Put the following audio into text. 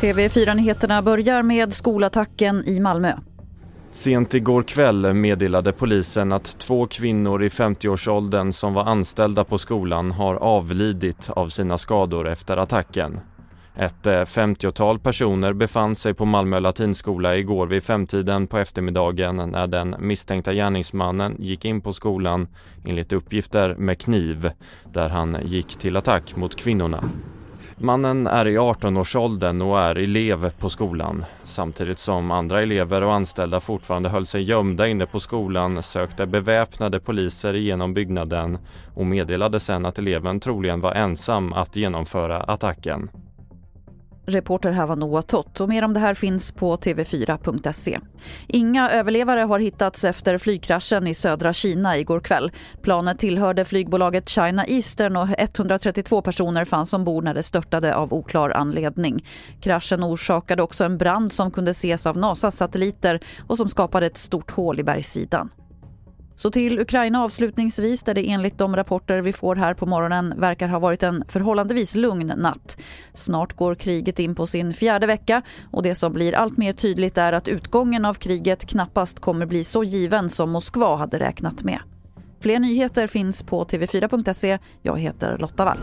TV4-nyheterna börjar med skolattacken i Malmö. Sent igår kväll meddelade polisen att två kvinnor i 50-årsåldern som var anställda på skolan har avlidit av sina skador efter attacken. Ett eh, 50-tal personer befann sig på Malmö latinskola igår vid femtiden på eftermiddagen när den misstänkta gärningsmannen gick in på skolan enligt uppgifter med kniv där han gick till attack mot kvinnorna. Mannen är i 18-årsåldern och är elev på skolan. Samtidigt som andra elever och anställda fortfarande höll sig gömda inne på skolan sökte beväpnade poliser igenom byggnaden och meddelade sen att eleven troligen var ensam att genomföra attacken. Reporter här var Noah Tott och mer om det här finns på tv4.se. Inga överlevare har hittats efter flygkraschen i södra Kina igår kväll. Planet tillhörde flygbolaget China Eastern och 132 personer fanns ombord när det störtade av oklar anledning. Kraschen orsakade också en brand som kunde ses av NASAs satelliter och som skapade ett stort hål i bergssidan. Så till Ukraina avslutningsvis där det enligt de rapporter vi får här på morgonen verkar ha varit en förhållandevis lugn natt. Snart går kriget in på sin fjärde vecka och det som blir allt mer tydligt är att utgången av kriget knappast kommer bli så given som Moskva hade räknat med. Fler nyheter finns på tv4.se. Jag heter Lotta Wall.